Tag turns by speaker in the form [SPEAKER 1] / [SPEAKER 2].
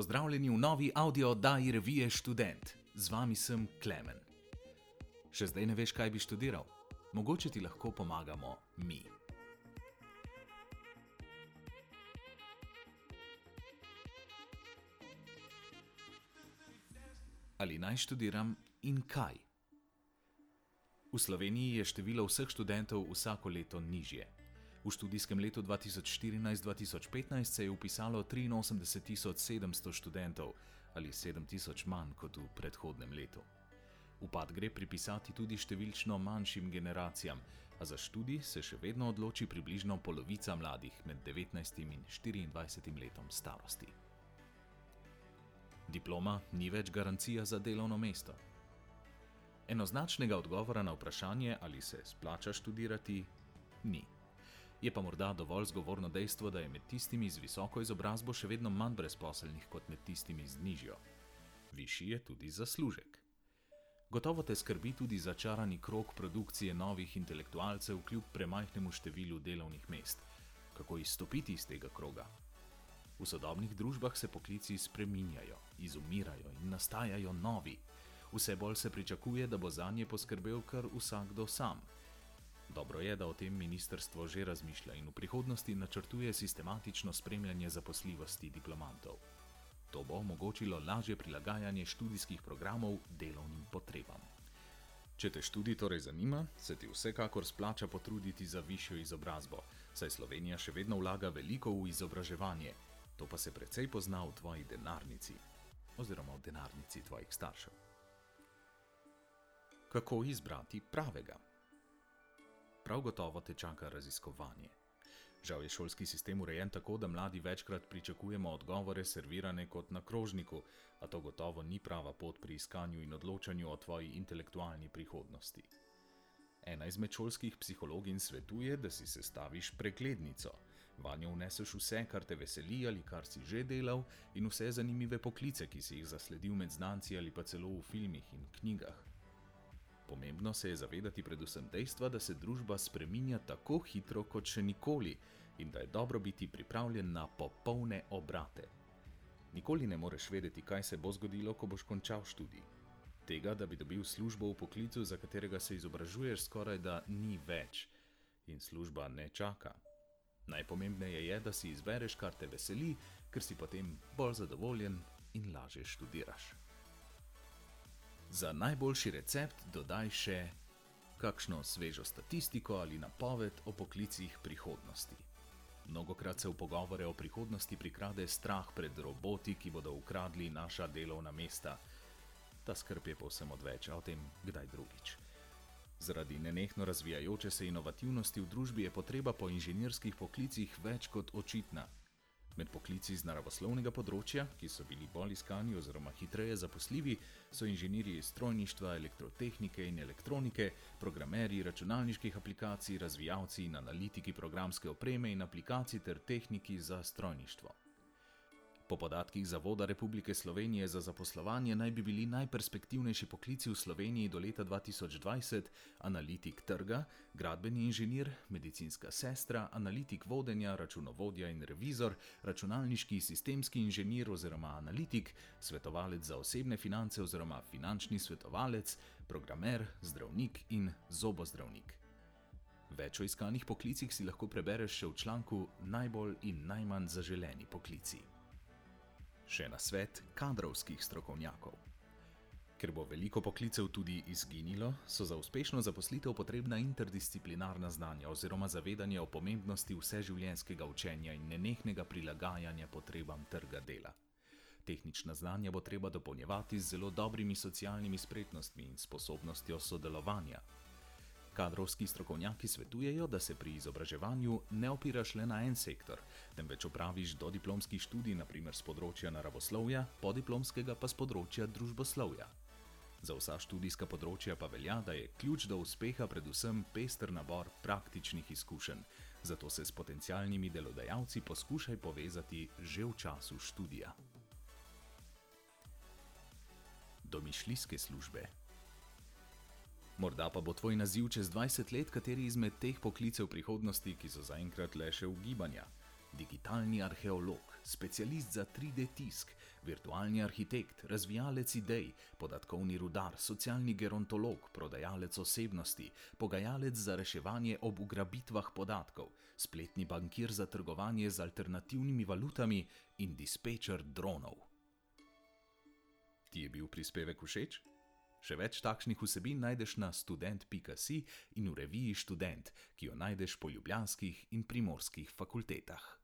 [SPEAKER 1] Pozdravljeni v novi audio oddaji revije Student. Z vami sem Klemen. Še zdaj ne veš, kaj bi študiral? Mogoče ti lahko pomagamo mi. Ali naj študiram in kaj? V Sloveniji je število vseh študentov vsako leto nižje. V študijskem letu 2014-2015 se je upisalo 83.700 študentov ali 7.000 manj kot v predhodnem letu. Upad gre pripisati tudi številčno manjšim generacijam, a za študij se še vedno odloči približno polovica mladih med 19 in 24 letom starosti. Diploma ni več garancija za delovno mesto. Enoznačnega odgovora na vprašanje, ali se splača študirati, ni. Je pa morda dovolj zgovorno dejstvo, da je med tistimi z visoko izobrazbo še vedno manj brezposelnih kot med tistimi z nižjo. Višji je tudi zaslužek. Gotovo te skrbi tudi začarani krok produkcije novih intelektualcev kljub premajhnemu številu delovnih mest. Kako izstopiti iz tega kroga? V sodobnih družbah se poklici spreminjajo, izumirajo in nastajajo novi. Vse bolj se pričakuje, da bo za nje poskrbel kar vsakdo sam. Dobro je, da o tem ministrstvo že razmišlja in v prihodnosti načrtuje sistematično spremljanje zaposljivosti diplomantov. To bo omogočilo lažje prilagajanje študijskih programov delovnim potrebam. Če te študij torej zanima, se ti vsekakor splača potruditi za višjo izobrazbo, saj Slovenija še vedno vlaga veliko v izobraževanje, to pa se precej pozna v tvoji denarnici oziroma v denarnici tvojih staršev. Kako izbrati pravega? Prav gotovo te čaka raziskovanje. Žal je šolski sistem urejen tako, da mladi večkrat pričakujemo odgovore servirane kot na krožniku, a to gotovo ni prava pot pri iskanju in odločanju o tvoji intelektualni prihodnosti. Ena izmed šolskih psihologin svetuje, da si sestaviš preglednico. Vanjo vneseš vse, kar te veseli ali kar si že delal, in vse zanimive poklice, ki si jih zasledil med znanci ali pa celo v filmih in knjigah. Pomembno se je zavedati predvsem dejstva, da se družba spreminja tako hitro kot še nikoli in da je dobro biti pripravljen na popolne obrate. Nikoli ne moreš vedeti, kaj se bo zgodilo, ko boš končal študij. Tega, da bi dobil službo v poklicu, za katerega se izobražuješ, skoraj da ni več in služba ne čaka. Najpomembneje je, da si izbereš, kar te veseli, ker si potem bolj zadovoljen in lažje študiraš. Za najboljši recept dodaj še kakšno svežo statistiko ali napoved o poklicih prihodnosti. Mnogokrat se v pogovore o prihodnosti prikrade strah pred roboti, ki bodo ukradli naša delovna mesta. Ta skrb je povsem odveč, o tem kdaj drugič. Zaradi nenehno razvijajoče se inovativnosti v družbi je potreba po inženirskih poklicih več kot očitna. Med poklici z naravoslovnega področja, ki so bili bolj iskani oziroma hitreje zaposljivi, so inženirji strojništva, elektrotehnike in elektronike, programerji računalniških aplikacij, razvijalci in analitiki programske opreme in aplikacij ter tehniki za strojništvo. Po podatkih Zavoda Republike Slovenije za zaposlovanje naj bi bili najperspektivnejši poklici v Sloveniji do leta 2020 analitik trga, gradbeni inženir, medicinska sestra, analitik vodenja, računovodja in revizor, računalniški sistemski inženir oziroma analitik, svetovalec za osebne finance oziroma finančni svetovalec, programer, zdravnik in zobozdravnik. Več o iskanih poklicih si lahko prebereš še v članku Najbolj in najmanj zaželeni poklici. Še na svet kadrovskih strokovnjakov. Ker bo veliko poklicev tudi izginilo, so za uspešno zaposlitev potrebna interdisciplinarna znanja oziroma zavedanje o pomembnosti vseživljenjskega učenja in nenehnega prilagajanja potrebam trga dela. Tehnična znanja bo treba dopolnjevati z zelo dobrimi socialnimi spretnostmi in sposobnostjo sodelovanja, Kadrovski strokovnjaki svetujejo, da se pri izobraževanju ne opiraš le na en sektor, temveč opraviš dodiplomski študij, naprimer z področja naravoslovja, podiplomskega pa z področja družboslovja. Za vsa študijska področja pa velja, da je ključ do uspeha predvsem pester nabor praktičnih izkušenj, zato se s potencialnimi delodajalci poskušaj povezati že v času študija. Domišljijske službe. Morda pa bo tvoj naziv čez 20 let kateri izmed teh poklicev prihodnosti, ki so zaenkrat le še v gibanju. Digitalni arheolog, specialist za 3D tisk, virtualni arhitekt, razvijalec idej, podatkovni rudar, socialni gerontolog, prodajalec osebnosti, pogajalec za reševanje ob ugrabitvah podatkov, spletni bankir za trgovanje z alternativnimi valutami in dispečer dronov. Ti je bil prispevek všeč? Še več takšnih vsebin najdeš na student.si in v reviji Student, ki jo najdeš po ljubljanskih in primorskih fakultetah.